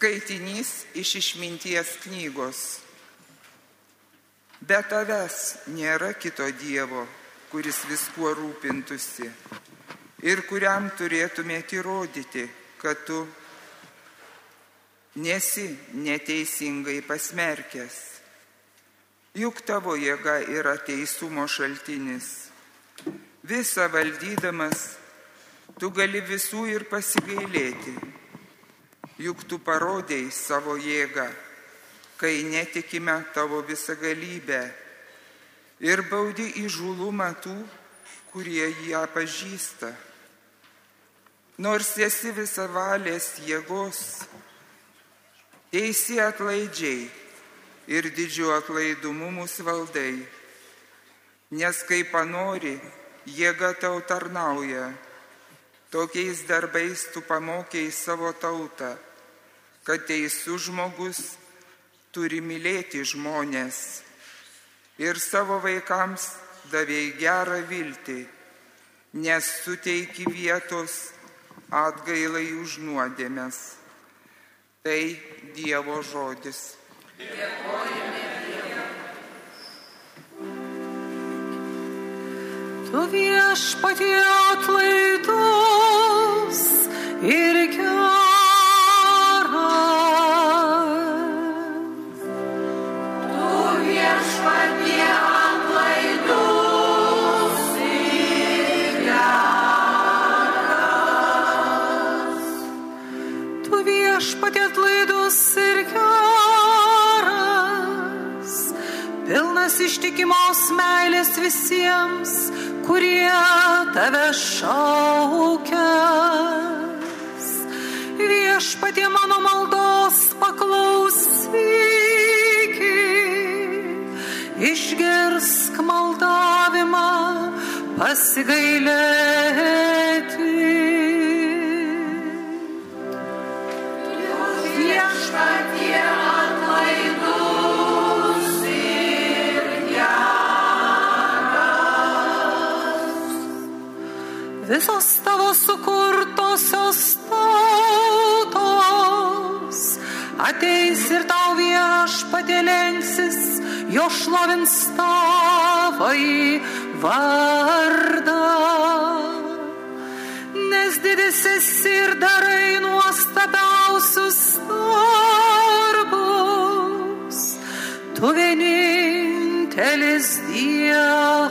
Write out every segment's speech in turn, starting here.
Skaitinys iš išminties knygos. Be tavęs nėra kito Dievo, kuris viskuo rūpintusi ir kuriam turėtumėte įrodyti, kad tu nesi neteisingai pasmerkęs. Juk tavo jėga yra teisumo šaltinis. Visą valdydamas, tu gali visų ir pasigailėti juk tu parodėjai savo jėgą, kai netikime tavo visą galybę ir baudi įžulumą tų, kurie ją pažįsta. Nors esi visą valės jėgos, teisi atlaidžiai ir didžiu atlaidumu mūsų valdai, nes kai panori, jėga tau tarnauja, tokiais darbais tu pamokiai savo tautą kad teisus žmogus turi mylėti žmonės ir savo vaikams davėjai gerą viltį, nes suteiki vietos atgailai už nuodėmės. Tai Dievo žodis. Dėkojame. Tu viešpatie atlaidus ir kelias. Pasigailėti. visos tavo sukurtosios tautos ateis ir tau viešpatė lenksis, jo šlovins tavai vardą. Nes didis esi ir darai nuostabiausius darbus, tu vienintelis Dievas.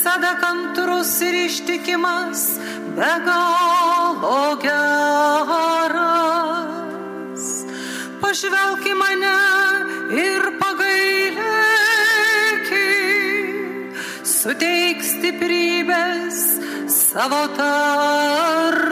Visada kantrus ir ištikimas, be galo geras. Pažvelk į mane ir pagailėki, suteik stiprybės savo tarnu.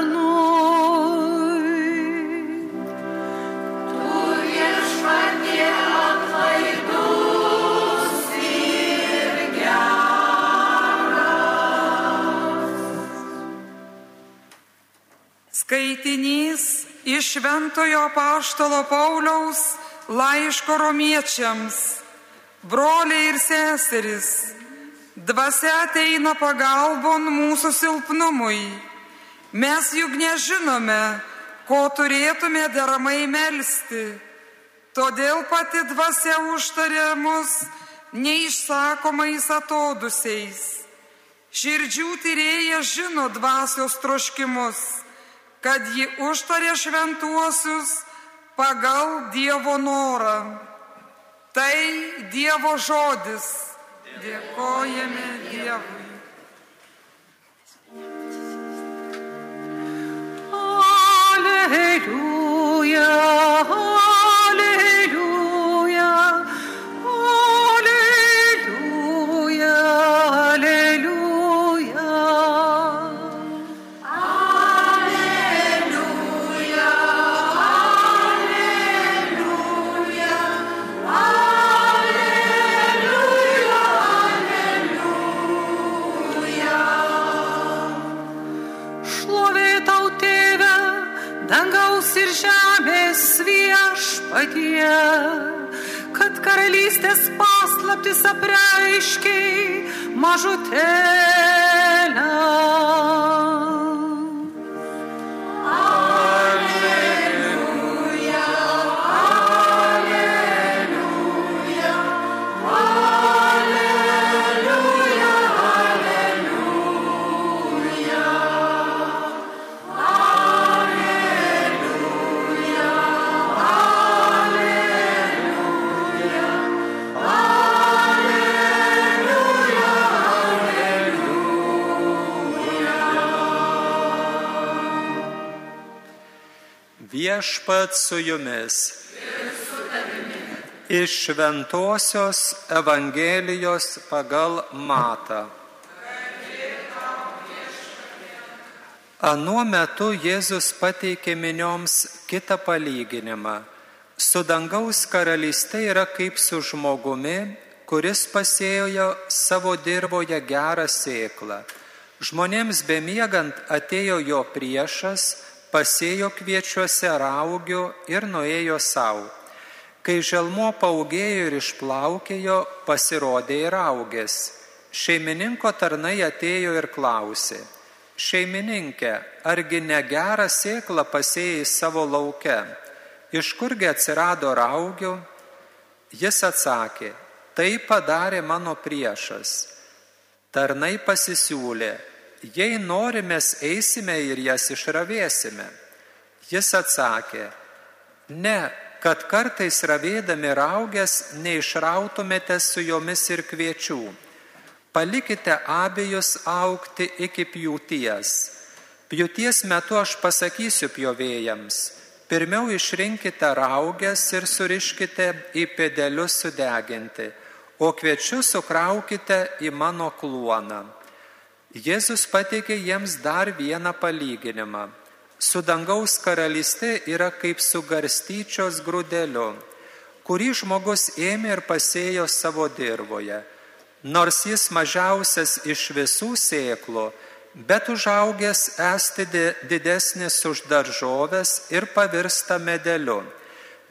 Skaitinys iš Šventojo Paštalo Pauliaus laiško romiečiams, broliai ir seserys, dvasia ateina pagalbon mūsų silpnumui. Mes juk nežinome, ko turėtume deramai melstį. Todėl pati dvasia užtarė mus neišsakomais atodusiais. Širdžių tyrėja žino dvasios troškimus kad ji užtarė šventuosius pagal Dievo norą. Tai Dievo žodis. Dėkojame Dievui. Alleluja. Kad karalystės paslaptis apreiškiai mažutėlę. Viešpat su jumis. Iš Šventojios Evangelijos pagal Matą. Anuo metu Jėzus pateikė minioms kitą palyginimą. Su dangaus karalystė yra kaip su žmogumi, kuris pasėjo savo dirboje gerą sėklą. Žmonėms bemiegant atėjo jo priešas, pasėjo kviečiuose raugių ir nuėjo savo. Kai želmo paugėjo ir išplaukėjo, pasirodė ir augės. Šeimininko tarnai atėjo ir klausė. Šeimininkė, argi negerą sėklą pasėjai savo lauke? Iš kurgi atsirado raugių? Jis atsakė, tai padarė mano priešas. Tarnai pasisiūlė, jei norimės eisime ir jas išravėsime. Jis atsakė, ne, kad kartais ravėdami raugės neišrautumėte su jomis ir kviečių. Palikite abejus aukti iki pjūties. Pjūties metu aš pasakysiu pjovėjams, pirmiau išrinkite raugės ir suriškite į pedelius sudeginti, o kviečius sukraukite į mano kluoną. Jėzus pateikė jiems dar vieną palyginimą. Su dangaus karalystė yra kaip su garstyčios grūdeliu, kurį žmogus ėmė ir pasėjo savo dirboje. Nors jis mažiausias iš visų sėklų, bet užaugęs esti didesnis už daržovės ir pavirsta medeliu.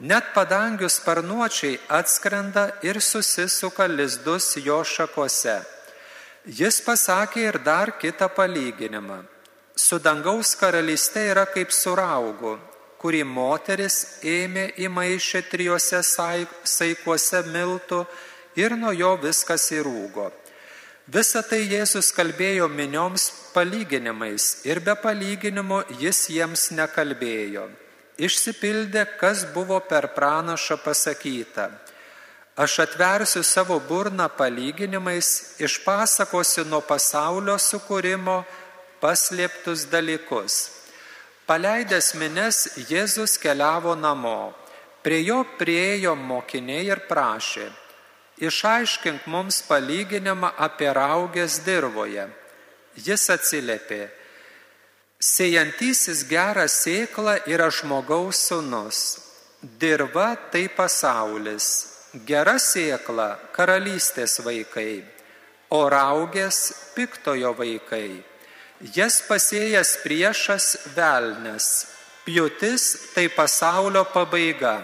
Net padangių sparnuočiai atskrenda ir susisuka lizdus jo šakose. Jis pasakė ir dar kitą palyginimą. Su dangaus karalystė yra kaip su raugu, kurį moteris ėmė į maišę trijuose saikuose miltų ir nuo jo viskas įrūgo. Visą tai Jėzus kalbėjo minioms palyginimais ir be palyginimo jis jiems nekalbėjo. Išsipildė, kas buvo per pranašą pasakyta. Aš atversiu savo burną palyginimais, išpasakosiu nuo pasaulio sukūrimo paslėptus dalykus. Paleidęs mines, Jėzus keliavo namo. Prie jo priejo mokiniai ir prašė, išaiškink mums palyginimą apie raugės dirboje. Jis atsiliepė, sėjantysis gerą sėklą yra žmogaus sunus, dirba tai pasaulis gera sėkla karalystės vaikai, o raugės piktojo vaikai. Jas pasėjęs priešas velnes, pjūtis tai pasaulio pabaiga,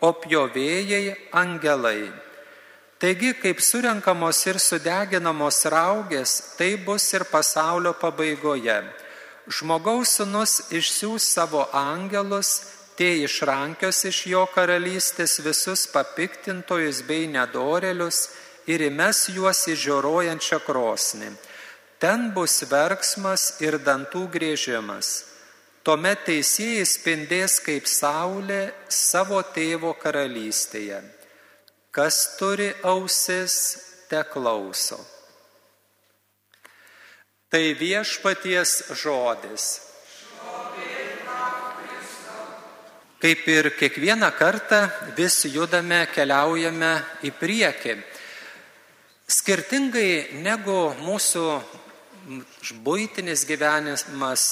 o pjovėjai angelai. Taigi, kaip surenkamos ir sudeginamos raugės, tai bus ir pasaulio pabaigoje. Žmogaus sunus išsiūs savo angelus tie išrankios iš jo karalystės visus papiktintojus bei nedorelius ir įmes juos į žioruojančią krosnį. Ten bus verksmas ir dantų grėžimas. Tuomet teisėjai spindės kaip saulė savo tėvo karalystėje. Kas turi ausis, te klauso. Tai viešpaties žodis. Kaip ir kiekvieną kartą vis judame, keliaujame į priekį. Skirtingai negu mūsų būtinis gyvenimas,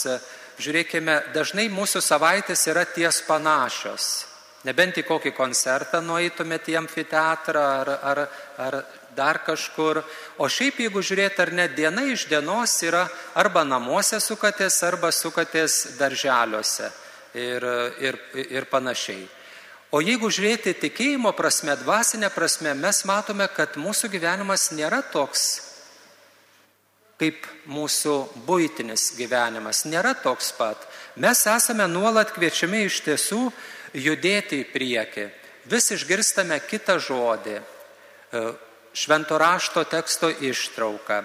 žiūrėkime, dažnai mūsų savaitės yra ties panašios. Nebent į kokį koncertą nueitumėte į amfiteatrą ar, ar, ar dar kažkur. O šiaip, jeigu žiūrėt, ar net diena iš dienos yra arba namuose sukatės, arba sukatės darželiuose. Ir, ir, ir panašiai. O jeigu žiūrėti tikėjimo prasme, dvasinė prasme, mes matome, kad mūsų gyvenimas nėra toks kaip mūsų būtinis gyvenimas, nėra toks pat. Mes esame nuolat kviečiami iš tiesų judėti į priekį. Vis išgirstame kitą žodį, e, švento rašto teksto ištrauką.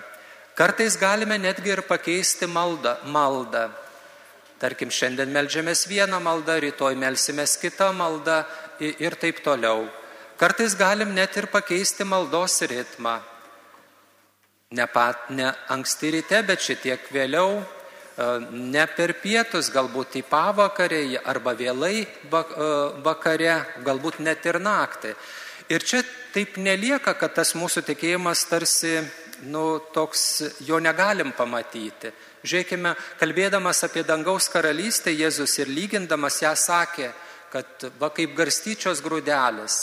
Kartais galime netgi ir pakeisti maldą. maldą. Tarkim, šiandien melžiamės vieną maldą, rytoj melsimės kitą maldą ir taip toliau. Kartais galim net ir pakeisti maldos ritmą. Ne, pat, ne anksti ryte, bet šitiek vėliau, e, ne per pietus, galbūt į pavakarę arba vėlai e, vakare, galbūt net ir naktį. Ir čia taip nelieka, kad tas mūsų tikėjimas tarsi nu, toks jo negalim pamatyti. Žiūrėkime, kalbėdamas apie dangaus karalystę, Jėzus ir lygindamas ją sakė, kad va kaip garstyčios grūdelis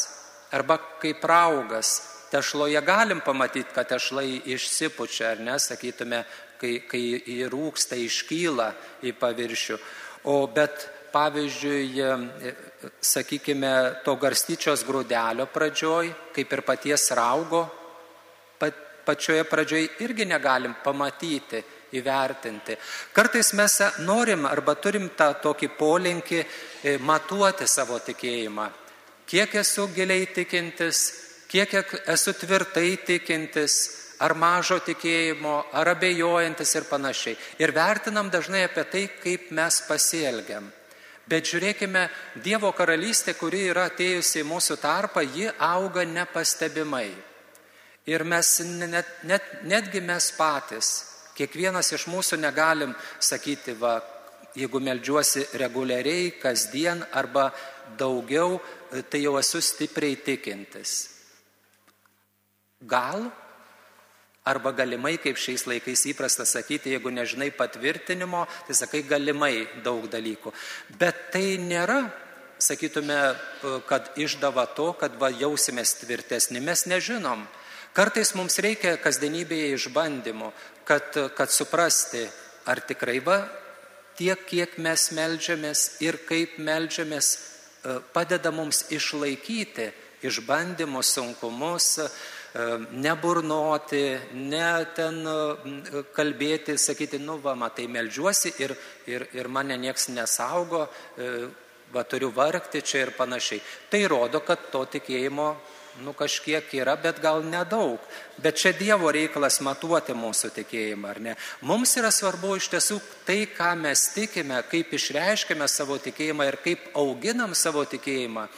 arba kaip raugas, tešloje galim pamatyti, kad tešlai išsipučia, ar ne, sakytume, kai, kai įrūksta, iškyla į paviršių. O bet pavyzdžiui, sakykime, to garstyčios grūdelio pradžioj, kaip ir paties raugo pačioje pradžioje irgi negalim pamatyti, įvertinti. Kartais mes norim arba turim tą tokį polinkį e, matuoti savo tikėjimą. Kiek esu giliai tikintis, kiek esu tvirtai tikintis, ar mažo tikėjimo, ar abejojantis ir panašiai. Ir vertinam dažnai apie tai, kaip mes pasielgiam. Bet žiūrėkime, Dievo karalystė, kuri yra atėjusi į mūsų tarpą, ji auga nepastebimai. Ir mes net, net, netgi mes patys, kiekvienas iš mūsų negalim sakyti, va, jeigu melžiuosi reguliariai, kasdien arba daugiau, tai jau esu stipriai tikintis. Gal, arba galimai, kaip šiais laikais įprasta sakyti, jeigu nežinai patvirtinimo, tai sakai galimai daug dalykų. Bet tai nėra sakytume, kad išdava to, kad va jausimės tvirtesni. Mes nežinom, Kartais mums reikia kasdienybėje išbandymų, kad, kad suprasti, ar tikrai va tiek, kiek mes melžiamės ir kaip melžiamės, e, padeda mums išlaikyti išbandymus, sunkumus, e, neburnoti, ne ten e, kalbėti, sakyti, nu va, matai, melžiuosi ir, ir, ir mane nieks nesaugo, va turiu vargti čia ir panašiai. Tai rodo, kad to tikėjimo nu kažkiek yra, bet gal nedaug. Bet čia Dievo reikalas matuoti mūsų tikėjimą, ar ne? Mums yra svarbu iš tiesų tai, ką mes tikime, kaip išreiškime savo tikėjimą ir kaip auginam savo tikėjimą,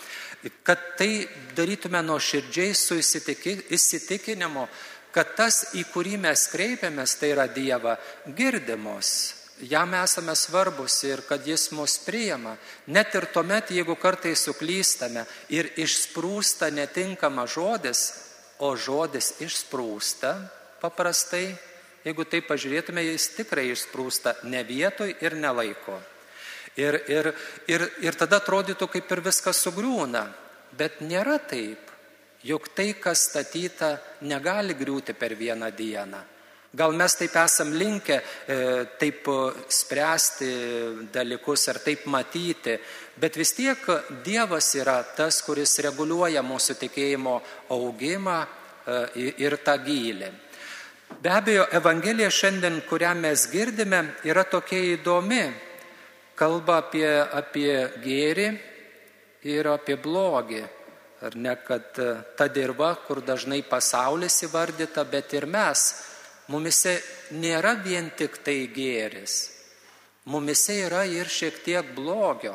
kad tai darytume nuo širdžiai su įsitikinimu, kad tas, į kurį mes kreipiamės, tai yra Dieva girdimus jam esame svarbus ir kad jis mus priima. Net ir tuomet, jeigu kartai suklystame ir išsprūsta netinkama žodis, o žodis išsprūsta paprastai, jeigu tai pažiūrėtume, jis tikrai išsprūsta ne vietoj ir ne laiko. Ir, ir, ir, ir tada atrodytų, kaip ir viskas sugriūna. Bet nėra taip. Juk tai, kas statyta, negali griūti per vieną dieną. Gal mes taip esam linkę e, taip spręsti dalykus ar taip matyti, bet vis tiek Dievas yra tas, kuris reguliuoja mūsų tikėjimo augimą e, ir tą gylį. Be abejo, Evangelija šiandien, kurią mes girdime, yra tokia įdomi. Kalba apie, apie gėrį ir apie blogį. Ar ne, kad ta dirba, kur dažnai pasaulis įvardyta, bet ir mes Mumise nėra vien tik tai gėris, mumise yra ir šiek tiek blogio.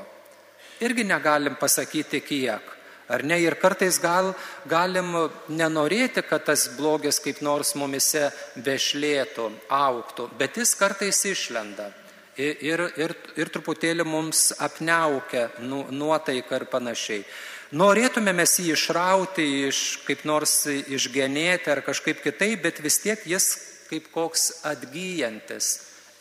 Irgi negalim pasakyti kiek. Ar ne? Ir kartais gal, galim nenorėti, kad tas blogis kaip nors mumise vešlėtų, auktų, bet jis kartais išlenda. Ir, ir, ir, ir truputėlį mums apniaukia nu, nuotaika ir panašiai. Norėtume mes jį išrauti, iš, kaip nors išgenėti ar kažkaip kitaip, bet vis tiek jis kaip koks atgyjantis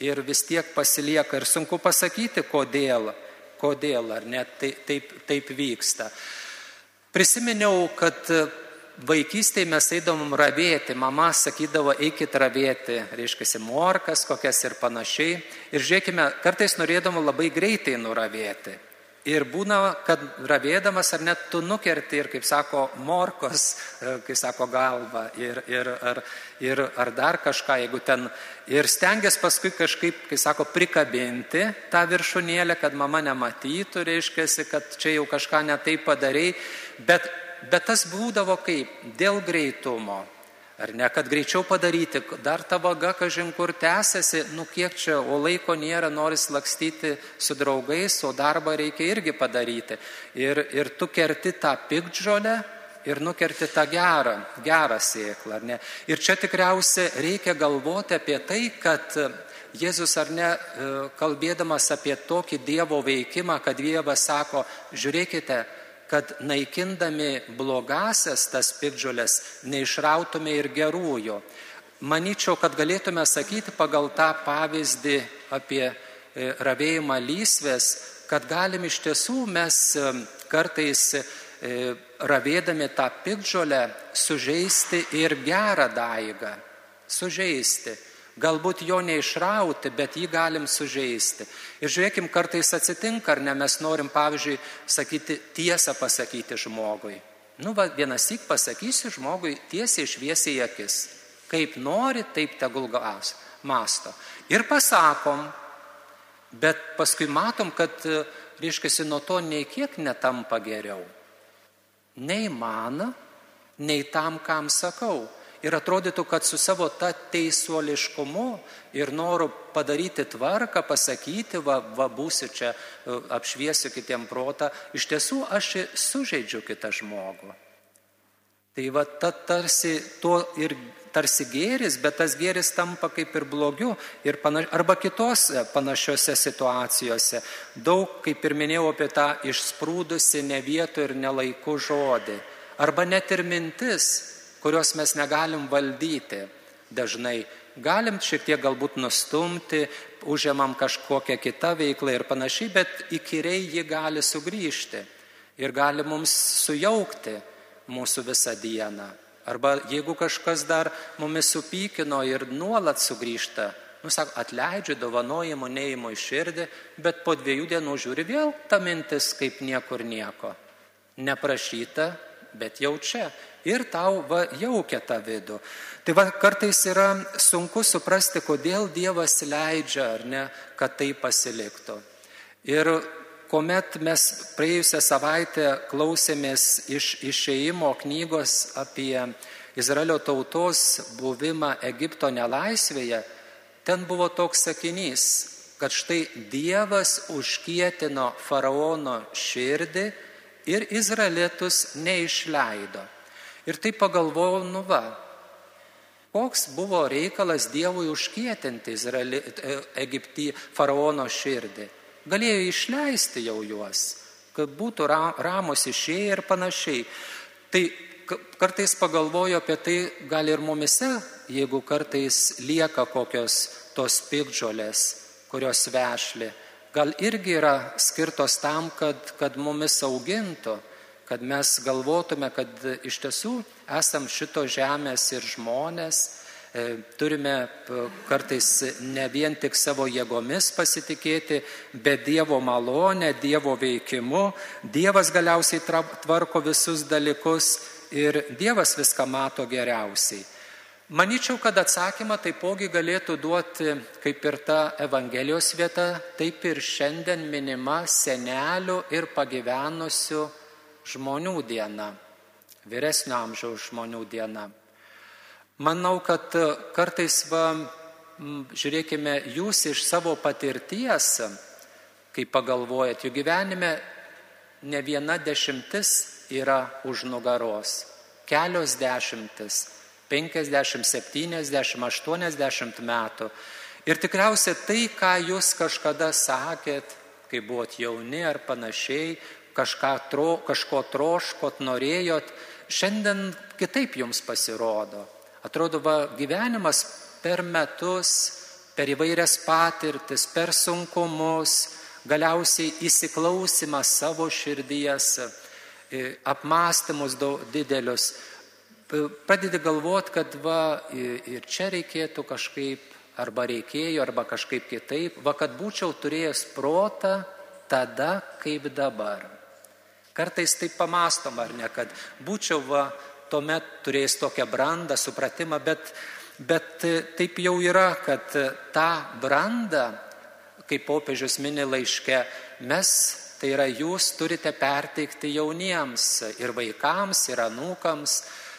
ir vis tiek pasilieka ir sunku pasakyti, kodėl, kodėl ar net taip, taip, taip vyksta. Prisiminiau, kad vaikystėje mes eidavom ravėti, mama sakydavo, eikit ravėti, reiškia, morkas kokias ir panašiai. Ir žiūrėkime, kartais norėdavom labai greitai nuravėti. Ir būna, kad ravėdamas ar net tu nukerti ir, kaip sako, morkos, e, kaip sako, galva ir, ir, ar, ir, ar dar kažką, jeigu ten. Ir stengiasi paskui kažkaip, kaip sako, prikabinti tą viršūnėlę, kad mama nematytų, reiškia, kad čia jau kažką netai padarėjai. Bet, bet tas būdavo kaip? Dėl greitumo. Ar ne, kad greičiau padaryti, dar ta vaga, kažin kur tęsiasi, nu kiek čia, o laiko nėra, nori lakstyti su draugais, o darbą reikia irgi padaryti. Ir, ir tu kerti tą pikdžolę ir nukerti tą gerą, gerą sėklą, ar ne. Ir čia tikriausiai reikia galvoti apie tai, kad Jėzus ar ne, kalbėdamas apie tokį Dievo veikimą, kad Dievas sako, žiūrėkite, kad naikindami blogasias tas pikdžiulės neišrautume ir gerųjų. Maničiau, kad galėtume sakyti pagal tą pavyzdį apie e, ravėjimą lysvės, kad galim iš tiesų mes e, kartais e, ravėdami tą pikdžiolę sužeisti ir gerą daigą. Sužeisti. Galbūt jo neišrauti, bet jį galim sužeisti. Ir žiūrėkim, kartais atsitinka, ar ne mes norim, pavyzdžiui, sakyti tiesą pasakyti žmogui. Nu, va, vienas tik pasakysiu žmogui tiesiai šviesiai akis. Kaip nori, taip tegul gaus. Masto. Ir pasakom, bet paskui matom, kad, reiškia, nuo to nei kiek netampa geriau. Nei man, nei tam, kam sakau. Ir atrodytų, kad su savo ta teisuoliškumu ir noru padaryti tvarką, pasakyti, va, va būsiu čia, e, apšviesiu kitiem protą, iš tiesų aš sužeidžiu kitą žmogų. Tai va ta tarsi to ir tarsi gėris, bet tas gėris tampa kaip ir blogiu. Ir panaš, arba kitose panašiose situacijose. Daug, kaip ir minėjau, apie tą išsprūdusi ne vietų ir nelaikų žodį. Arba net ir mintis, kurios mes negalim valdyti dažnai. Galim šiek tiek galbūt nustumti, užėmam kažkokią kitą veiklą ir panašiai, bet įkyriai ji gali sugrįžti ir gali mums sujaukti mūsų visą dieną. Arba jeigu kažkas dar mumis supykino ir nuolat sugrįžta, nu sako, atleidžiu, dovanojimu, neįimu į širdį, bet po dviejų dienų žiūri vėl ta mintis kaip niekur nieko. Neprašyta, bet jau čia ir tau va, jaukia tą vidų. Tai va, kartais yra sunku suprasti, kodėl Dievas leidžia ar ne, kad tai pasiliktų. Ir kuomet mes praėjusią savaitę klausėmės iš išeimo knygos apie Izraelio tautos buvimą Egipto nelaisvėje, ten buvo toks sakinys, kad štai Dievas užkietino faraono širdį ir izraelitus neišleido. Ir tai pagalvojau, nu va, koks buvo reikalas Dievui užkietinti Izraeli, e, Egiptį faraono širdį. Galėjo išleisti jau juos, kad būtų ramus išėję ir panašiai. Tai kartais pagalvoju apie tai, gal ir mumise, jeigu kartais lieka kokios tos pikdžiolės, kurios vešli, gal irgi yra skirtos tam, kad, kad mumis augintų kad mes galvotume, kad iš tiesų esam šito žemės ir žmonės, e, turime kartais ne vien tik savo jėgomis pasitikėti, bet Dievo malonę, Dievo veikimu. Dievas galiausiai tvarko visus dalykus ir Dievas viską mato geriausiai. Maničiau, kad atsakymą taipogi galėtų duoti kaip ir ta Evangelijos vieta, taip ir šiandien minima senelių ir pagyvenusių žmonių diena, vyresnio amžiaus žmonių diena. Manau, kad e, kartais, va, žiūrėkime, jūs iš savo patirties, kai pagalvojat, jų gyvenime ne viena dešimtis yra už nugaros, kelios dešimtis, 50, 70, 80 metų. Ir tikriausiai tai, ką jūs kažkada sakėt, kai buvot jauni ar panašiai, tro, kažko troškot, norėjot, šiandien kitaip jums pasirodo. Atrodo, va, gyvenimas per metus, per įvairias patirtis, per sunkumus, galiausiai įsiklausimas savo širdies, e, apmąstymus didelius, pradedi galvoti, kad va ir čia reikėtų kažkaip, arba reikėjo, arba kažkaip kitaip, va kad būčiau turėjęs protą tada, kaip dabar. Kartais taip pamastom, ar ne, kad būčiau va tuomet turėjęs tokią brandą, supratimą, bet, bet taip jau yra, kad tą brandą, kaip popiežius mini laiške, mes Tai yra jūs turite perteikti jauniems ir vaikams, ir anūkams.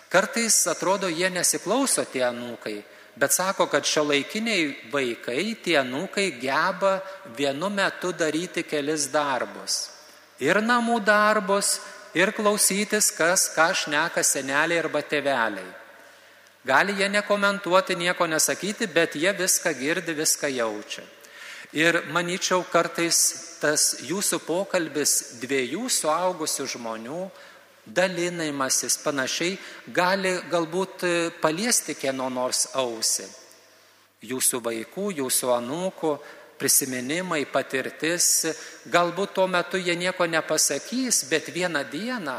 Kartais atrodo, jie nesiklauso tie anūkai, bet sako, kad šio laikiniai vaikai, tie anūkai geba vienu metu daryti kelis darbus. Ir namų darbus, ir klausytis, kas ką šneka seneliai arba teveliai. Gali jie nekomentuoti, nieko nesakyti, bet jie viską girdi, viską jaučia. Ir manyčiau, kartais tas jūsų pokalbis dviejų suaugusių žmonių, dalinimasis panašiai, gali galbūt paliesti kieno nors ausį. Jūsų vaikų, jūsų anūkų prisiminimai, patirtis, galbūt tuo metu jie nieko nepasakys, bet vieną dieną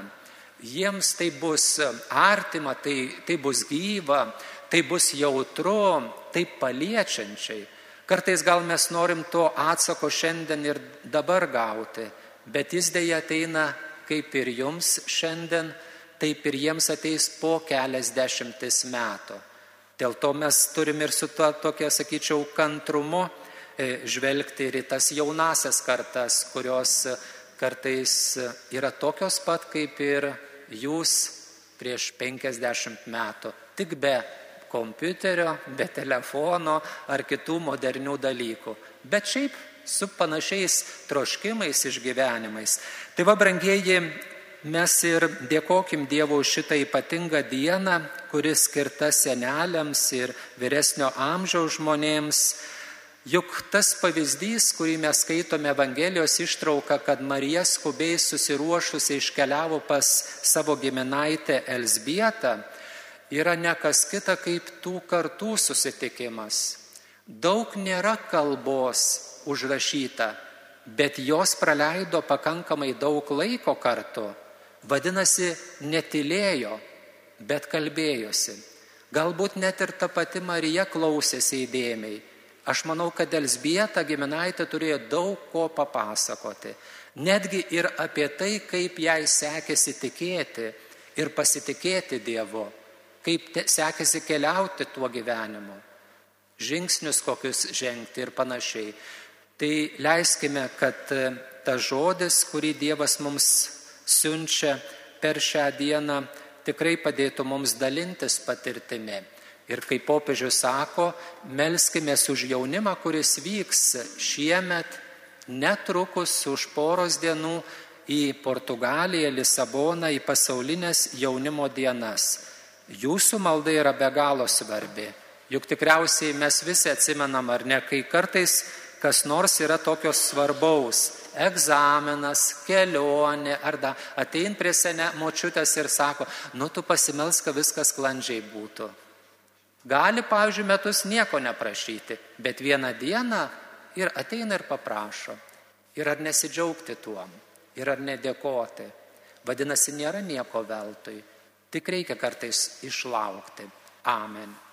jiems tai bus artima, tai, tai bus gyva, tai bus jautru, tai paliečiančiai. Kartais gal mes norim to atsako šiandien ir dabar gauti, bet jis dėja ateina kaip ir jums šiandien, taip ir jiems ateis po keliasdešimtis metų. Dėl to mes turim ir su tuo tokia, sakyčiau, kantrumu žvelgti ir į tas jaunasias kartas, kurios kartais yra tokios pat kaip ir jūs prieš 50 metų, tik be kompiuterio, be telefono ar kitų modernių dalykų. Bet šiaip su panašiais troškimais, išgyvenimais. Tai va, brangieji, mes ir dėkokim Dievo už šitą ypatingą dieną, kuris skirta seneliams ir vyresnio amžiaus žmonėms. Juk tas pavyzdys, kurį mes skaitome Evangelijos ištrauką, kad Marija skubiai susiruošusi iškeliavo pas savo giminaitę Elsbietą, yra ne kas kita kaip tų kartų susitikimas. Daug nėra kalbos užrašyta, bet jos praleido pakankamai daug laiko kartu. Vadinasi, netilėjo, bet kalbėjosi. Galbūt net ir ta pati Marija klausėsi įdėmiai. Aš manau, kad Elsbieta giminaitė turėjo daug ko papasakoti. Netgi ir apie tai, kaip jai sekėsi tikėti ir pasitikėti Dievu kaip sekėsi keliauti tuo gyvenimu, žingsnius kokius žengti ir panašiai. Tai leiskime, kad e, ta žodis, kurį Dievas mums siunčia per šią dieną, tikrai padėtų mums dalintis patirtimi. Ir kaip popiežius sako, melskime už jaunimą, kuris vyks šiemet netrukus už poros dienų į Portugaliją, Lisaboną, į pasaulinės jaunimo dienas. Jūsų malda yra be galo svarbi. Juk tikriausiai mes visi atsimenam, ar ne, kai kartais kas nors yra tokios svarbaus - egzaminas, kelionė, ar da, atein prie senė močiutės ir sako, nu tu pasimelsk, kad viskas sklandžiai būtų. Gali, pavyzdžiui, metus nieko neprašyti, bet vieną dieną ir ateina ir paprašo. Ir ar nesidžiaugti tuom, ir ar nedėkoti. Vadinasi, nėra nieko veltui. Tik reikia kartais išlaukti. Amen.